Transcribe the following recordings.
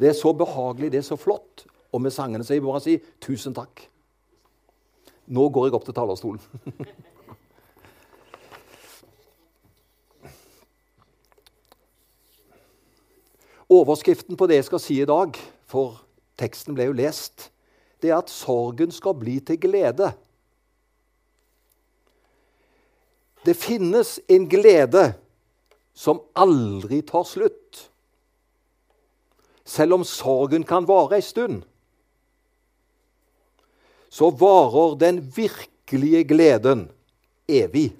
Det er så behagelig, det er så flott. Og med sangene så jeg bare si tusen takk. Nå går jeg opp til talerstolen. Overskriften på det jeg skal si i dag, for teksten ble jo lest, det er at sorgen skal bli til glede. Det finnes en glede som aldri tar slutt. Selv om sorgen kan vare ei stund, så varer den virkelige gleden evig.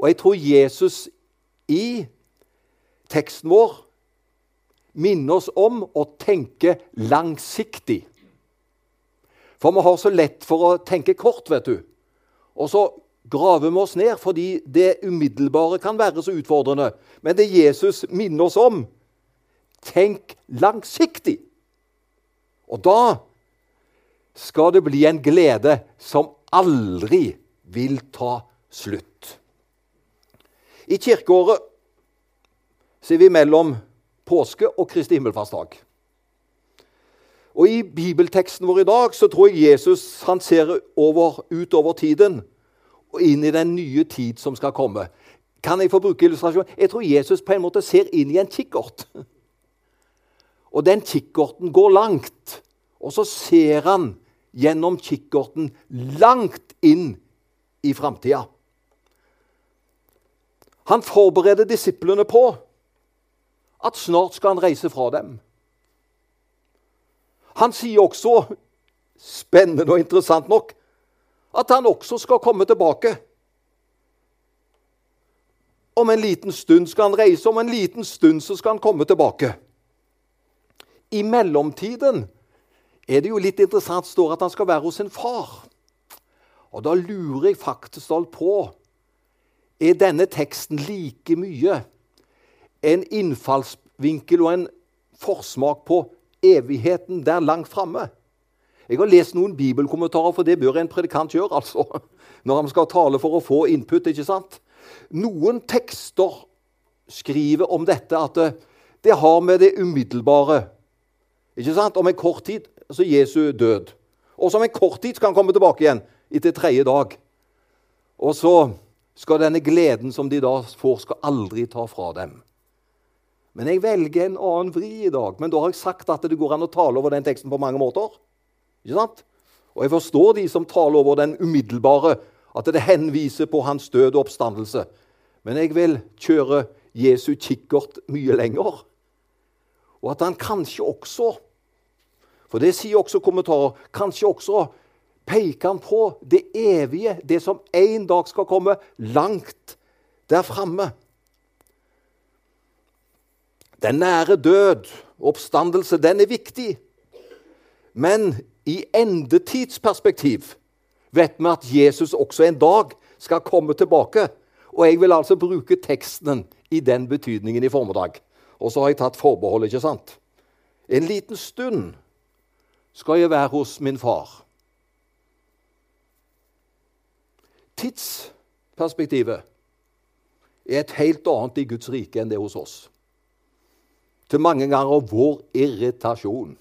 Og jeg tror Jesus i teksten vår minner oss om å tenke langsiktig. For vi har så lett for å tenke kort, vet du. Og så graver vi oss ned fordi det umiddelbare kan være så utfordrende. Men det Jesus minner oss om tenk langsiktig. Og da skal det bli en glede som aldri vil ta slutt. I kirkeåret så er vi mellom påske og Kristi himmelfartsdag. Og I bibelteksten vår i dag så tror jeg Jesus han ser over, utover tiden og inn i den nye tid som skal komme. Kan jeg få bruke illustrasjon? Jeg tror Jesus på en måte ser inn i en kikkert. Og den kikkerten går langt. Og så ser han gjennom kikkerten langt inn i framtida. Han forbereder disiplene på at snart skal han reise fra dem. Han sier også, spennende og interessant nok, at han også skal komme tilbake. Om en liten stund skal han reise, om en liten stund så skal han komme tilbake. I mellomtiden er det jo litt interessant står at han skal være hos sin far. Og da lurer jeg faktisk på Er denne teksten like mye en innfallsvinkel og en forsmak på evigheten der langt framme? Jeg har lest noen bibelkommentarer, for det bør en predikant gjøre. altså, Når han skal tale for å få input. ikke sant? Noen tekster skriver om dette at det, det har med det umiddelbare ikke sant? Om en kort tid så Jesu død. Og om en kort tid skal han komme tilbake igjen etter tredje dag. Og så skal denne gleden som de da får, skal aldri ta fra dem. Men jeg velger en annen vri i dag. Men da har jeg sagt at det går an å tale over den teksten på mange måter. Ikke sant? Og jeg forstår de som taler over den umiddelbare, at det henviser på hans død og oppstandelse. Men jeg vil kjøre Jesu kikkert mye lenger. Og at han kanskje også for det sier også kommentarer. Kanskje også peker han på det evige, det som en dag skal komme langt der framme. Den nære død, oppstandelse, den er viktig. Men i endetidsperspektiv vet vi at Jesus også en dag skal komme tilbake. Og jeg vil altså bruke teksten i den betydningen i formiddag. Og så har jeg tatt forbehold, ikke sant? En liten stund skal jeg være hos min far. Tidsperspektivet er et helt annet i Guds rike enn det hos oss. Til mange ganger vår irritasjon.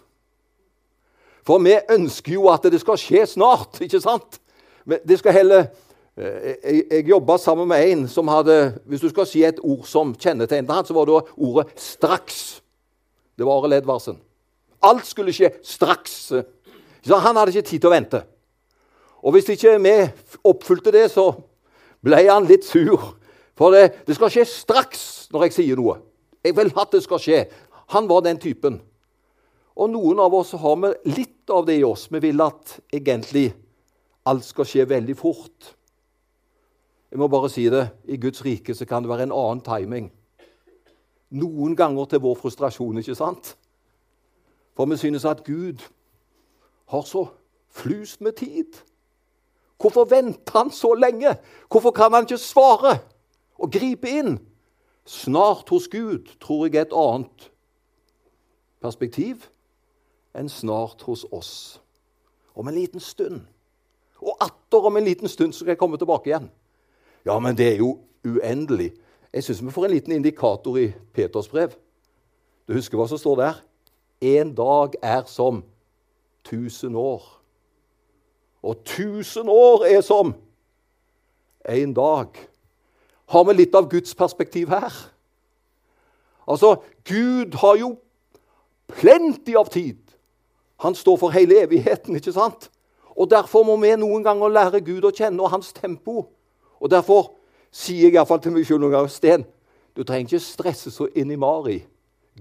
For vi ønsker jo at det skal skje snart, ikke sant? Men det skal heller eh, Jeg, jeg jobba sammen med en som hadde Hvis du skal si et ord som kjennetegnet han, så var det ordet 'straks'. Det var Arild Ledvarsen. Alt skulle skje straks. Så han hadde ikke tid til å vente. Og hvis ikke vi oppfylte det, så ble han litt sur. For det, det skal skje straks når jeg sier noe. Jeg vil at det skal skje. Han var den typen. Og noen av oss har med litt av det i oss. Vi vil at egentlig alt skal skje veldig fort. Jeg må bare si det. I Guds rike så kan det være en annen timing. Noen ganger til vår frustrasjon, ikke sant? For vi synes at Gud har så flust med tid. Hvorfor venter han så lenge? Hvorfor kan han ikke svare og gripe inn? Snart hos Gud tror jeg er et annet perspektiv enn snart hos oss. Om en liten stund. Og atter om en liten stund skal jeg komme tilbake igjen. Ja, men det er jo uendelig. Jeg syns vi får en liten indikator i Peters brev. Du husker hva som står der? En dag er som tusen år. Og tusen år er som en dag. Har vi litt av Guds perspektiv her? Altså, Gud har jo plenty av tid. Han står for hele evigheten, ikke sant? Og Derfor må vi noen ganger lære Gud å kjenne og hans tempo. Og Derfor sier jeg iallfall til meg selv noen ganger Sten, du trenger ikke stresse så inn i mari.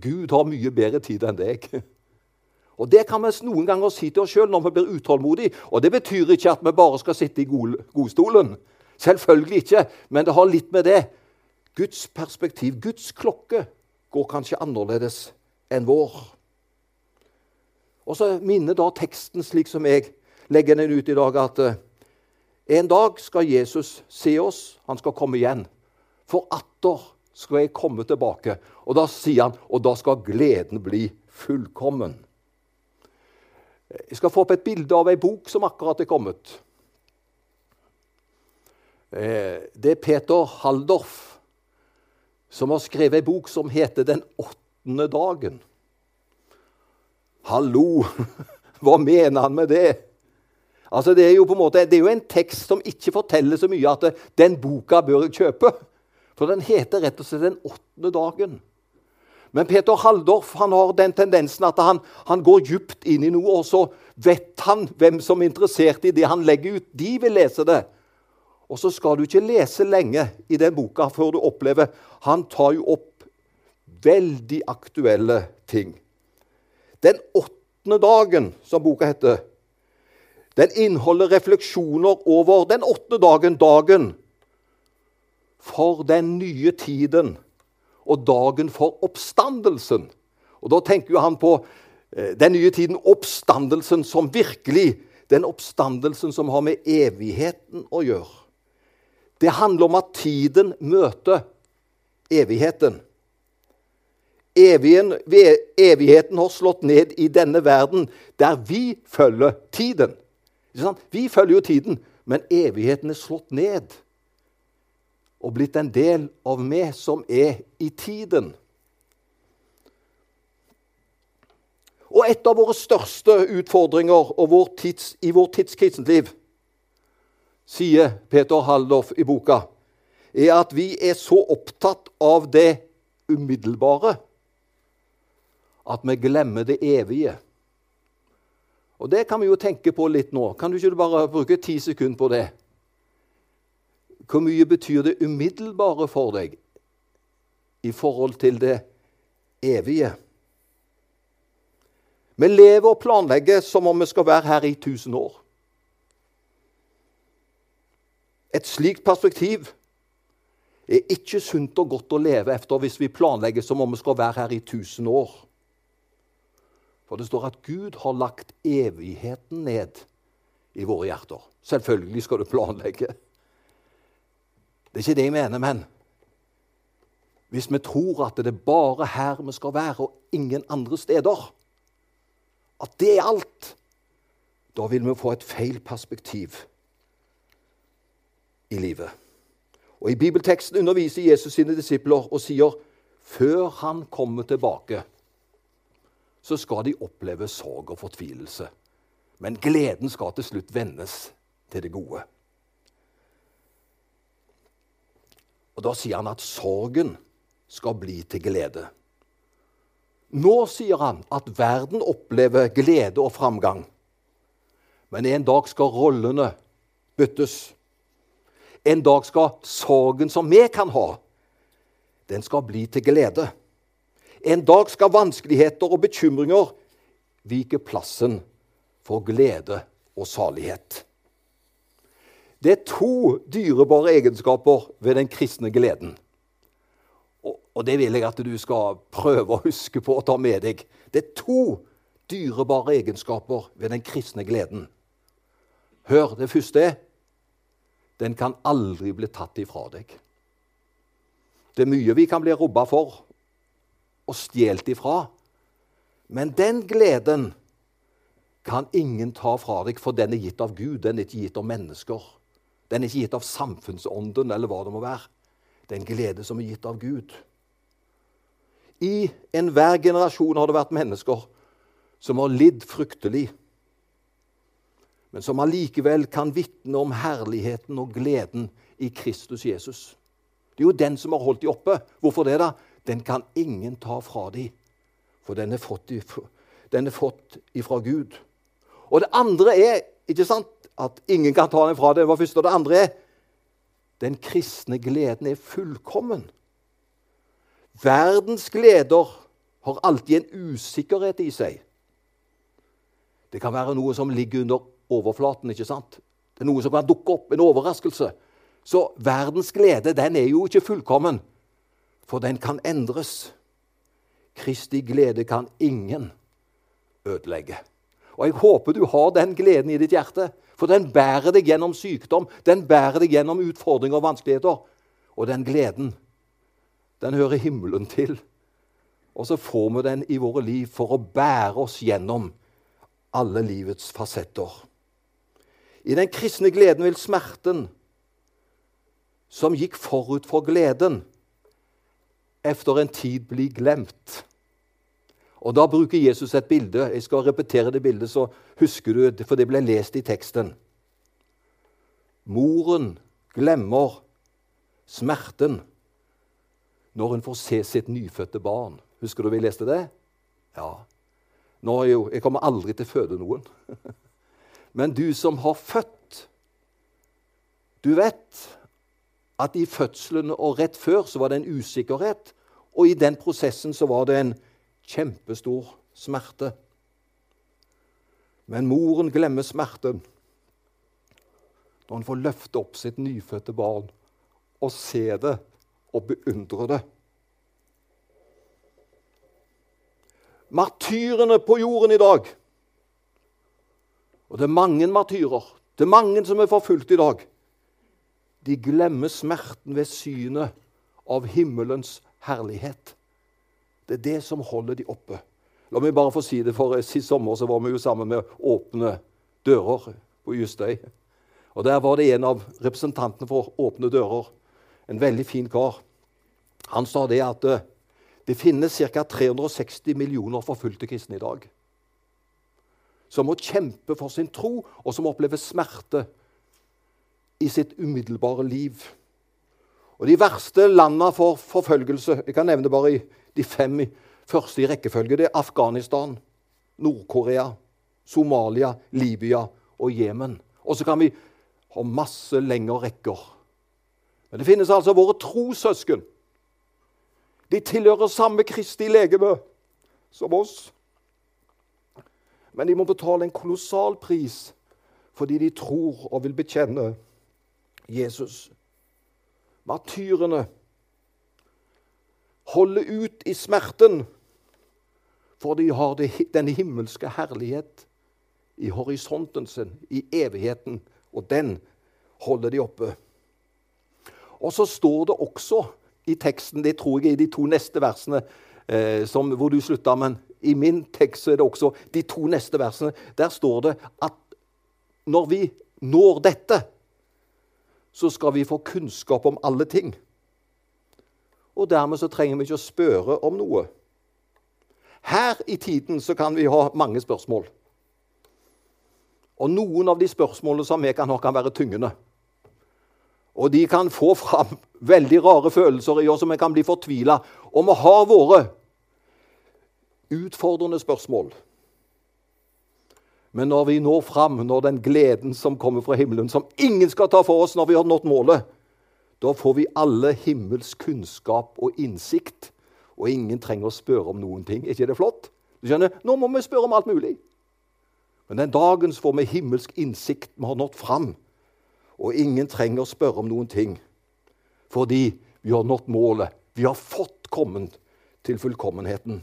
Gud har mye bedre tid enn deg. Og Det kan vi noen ganger si til oss sjøl når vi blir utålmodige. Og Det betyr ikke at vi bare skal sitte i godstolen. Selvfølgelig ikke. Men det har litt med det. Guds perspektiv, Guds klokke, går kanskje annerledes enn vår. Og så minner da teksten, slik som jeg legger den ut i dag, at eh, en dag skal Jesus se oss, han skal komme igjen. For atter skal jeg komme tilbake. Og da sier han, og da skal gleden bli fullkommen. Jeg skal få opp et bilde av ei bok som akkurat er kommet. Eh, det er Peter Haldorf som har skrevet ei bok som heter 'Den åttende dagen'. Hallo! Hva mener han med det? Altså, det, er jo på en måte, det er jo en tekst som ikke forteller så mye at den boka bør jeg kjøpe. For den heter rett og slett 'Den åttende dagen'. Men Peter Halldorf han har den tendensen at han, han går djupt inn i noe, og så vet han hvem som er interessert i det han legger ut. De vil lese det. Og så skal du ikke lese lenge i den boka før du opplever Han tar jo opp veldig aktuelle ting. Den åttende dagen, som boka heter, den inneholder refleksjoner over den åttende dagen, dagen for den nye tiden og dagen for oppstandelsen. Og Da tenker jo han på eh, den nye tiden, oppstandelsen som virkelig Den oppstandelsen som har med evigheten å gjøre. Det handler om at tiden møter evigheten. Evigen, evigheten har slått ned i denne verden, der vi følger tiden. Vi følger jo tiden, men evigheten er slått ned og blitt en del av meg som er i tiden. Og et av våre største utfordringer vår tids, i vår tids kristenliv, sier Peter Haldorf i boka, er at vi er så opptatt av det umiddelbare at vi glemmer det evige. Og Det kan vi jo tenke på litt nå. Kan du ikke bare bruke ti sekunder på det? Hvor mye betyr det umiddelbare for deg i forhold til det evige? Vi lever og planlegger som om vi skal være her i 1000 år. Et slikt perspektiv er ikke sunt og godt å leve efter hvis vi planlegger som om vi skal være her i 1000 år. For det står at Gud har lagt evigheten ned i våre hjerter. Selvfølgelig skal du planlegge. Det er ikke det jeg mener, men hvis vi tror at det er bare her vi skal være, og ingen andre steder, at det er alt, da vil vi få et feil perspektiv i livet. Og I bibelteksten underviser Jesus sine disipler og sier før han kommer tilbake, så skal de oppleve sorg og fortvilelse. Men gleden skal til slutt vendes til det gode. Og Da sier han at sorgen skal bli til glede. Nå sier han at verden opplever glede og framgang. Men en dag skal rollene byttes. En dag skal sorgen som vi kan ha, den skal bli til glede. En dag skal vanskeligheter og bekymringer vike plassen for glede og salighet. Det er to dyrebare egenskaper ved den kristne gleden. Og det vil jeg at du skal prøve å huske på å ta med deg. Det er to dyrebare egenskaper ved den kristne gleden. Hør, det første er den kan aldri bli tatt ifra deg. Det er mye vi kan bli robba for og stjålet ifra. Men den gleden kan ingen ta fra deg, for den er gitt av Gud. Den er ikke gitt av mennesker. Den er ikke gitt av samfunnsånden eller hva det må være. Det er en glede som er gitt av Gud. I enhver generasjon har det vært mennesker som har lidd fryktelig, men som allikevel kan vitne om herligheten og gleden i Kristus Jesus. Det er jo den som har holdt dem oppe. Hvorfor det, da? Den kan ingen ta fra dem, for den er fått, den er fått ifra Gud. Og det andre er ikke sant, at ingen kan ta den fra deg. Det var første. Og det andre er den kristne gleden er fullkommen. Verdens gleder har alltid en usikkerhet i seg. Det kan være noe som ligger under overflaten. ikke sant? Det er noe som kan dukke opp, en overraskelse. Så verdens glede den er jo ikke fullkommen, for den kan endres. Kristi glede kan ingen ødelegge. Og Jeg håper du har den gleden i ditt hjerte, for den bærer deg gjennom sykdom, den bærer deg gjennom utfordringer og vanskeligheter. Og den gleden, den hører himmelen til. Og så får vi den i våre liv for å bære oss gjennom alle livets fasetter. I den kristne gleden vil smerten som gikk forut for gleden, efter en tid bli glemt. Og Da bruker Jesus et bilde. Jeg skal repetere det bildet, så husker du det, for det ble lest i teksten. Moren glemmer smerten når hun får se sitt nyfødte barn. Husker du vi leste det? Ja. Nå er jo, Jeg kommer aldri til å føde noen. Men du som har født, du vet at i fødselen og rett før så var det en usikkerhet. Og i den prosessen så var det en kjempestor smerte. Men moren glemmer smerten når hun får løfte opp sitt nyfødte barn og se det og beundre det. Martyrene på jorden i dag Og det er mange martyrer. Det er mange som er forfulgt i dag. De glemmer smerten ved synet av himmelens herlighet. Det er det som holder de oppe. La meg bare få si det, for Sist sommer så var vi jo sammen med Åpne dører på Justøy. Og Der var det en av representantene for Åpne dører, en veldig fin kar. Han sa det at eh, det finnes ca. 360 millioner forfulgte kristne i dag. Som må kjempe for sin tro, og som opplever smerte i sitt umiddelbare liv. Og De verste landene for forfølgelse Jeg kan nevne bare de fem første i rekkefølge. Det er Afghanistan, Nord-Korea, Somalia, Libya og Jemen. Og så kan vi ha masse lengre rekker. Men det finnes altså våre trossøsken de tilhører samme Kristi legeme som oss. Men de må betale en kolossal pris fordi de tror og vil bekjenne Jesus. Martyrene holder ut i smerten, for de har den himmelske herlighet i horisonten sin, i evigheten, og den holder de oppe. Og så står det også i teksten. Det tror jeg er de to neste versene eh, som, hvor du slutta. Men i min tekst er det også de to neste versene. Der står det at når vi når dette, så skal vi få kunnskap om alle ting. Og dermed så trenger vi ikke å spørre om noe. Her i tiden så kan vi ha mange spørsmål. Og noen av de spørsmålene som vi kan ha, kan være tyngende. Og de kan få fram veldig rare følelser i oss, og vi kan bli fortvila. Og vi har våre utfordrende spørsmål. Men når vi når fram, når den gleden som kommer fra himmelen, som ingen skal ta for oss når vi har nådd målet, da får vi alle himmels kunnskap og innsikt, og ingen trenger å spørre om noen ting. Er ikke det flott? Du skjønner, Nå må vi spørre om alt mulig. Men den dagen får vi himmelsk innsikt. Vi har nådd fram. Og ingen trenger å spørre om noen ting, fordi vi har nådd målet. Vi har fått kommet til fullkommenheten.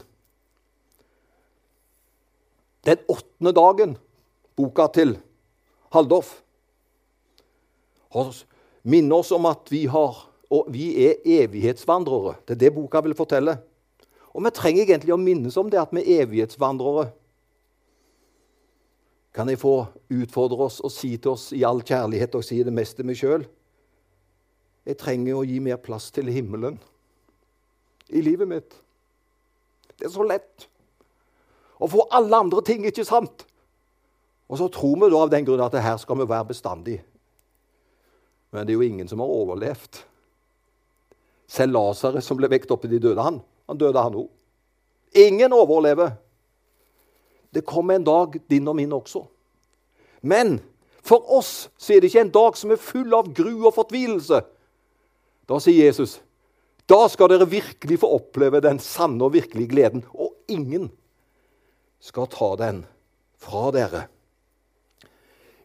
Den åttende dagen, boka til Haldorf, minner oss om at vi, har, vi er evighetsvandrere. Det er det boka vil fortelle. Og vi trenger egentlig å minnes om det at vi er evighetsvandrere kan jeg få utfordre oss og si til oss i all kjærlighet og si det meste meg sjøl Jeg trenger å gi mer plass til himmelen i livet mitt. Det er så lett og for alle andre ting, ikke sant? Og så tror vi da av den grunn at her skal vi være bestandig. Men det er jo ingen som har overlevd. Selv Lasarus, som ble vekt opp i de døde, han, han døde, han òg. Ingen overlever. Det kommer en dag, din og min også. Men for oss så er det ikke en dag som er full av gru og fortvilelse. Da sier Jesus da skal dere virkelig få oppleve den sanne og virkelige gleden. Og ingen skal ta den fra dere.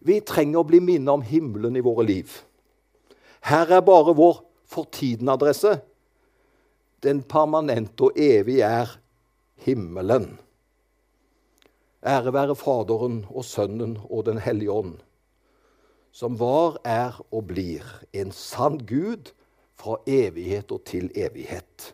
Vi trenger å bli minnet om himmelen i våre liv. Her er bare vår for-tiden-adresse. Den permanente og evige er himmelen. Ære være Faderen og Sønnen og Den hellige ånd, som var, er og blir en sann Gud fra evighet og til evighet.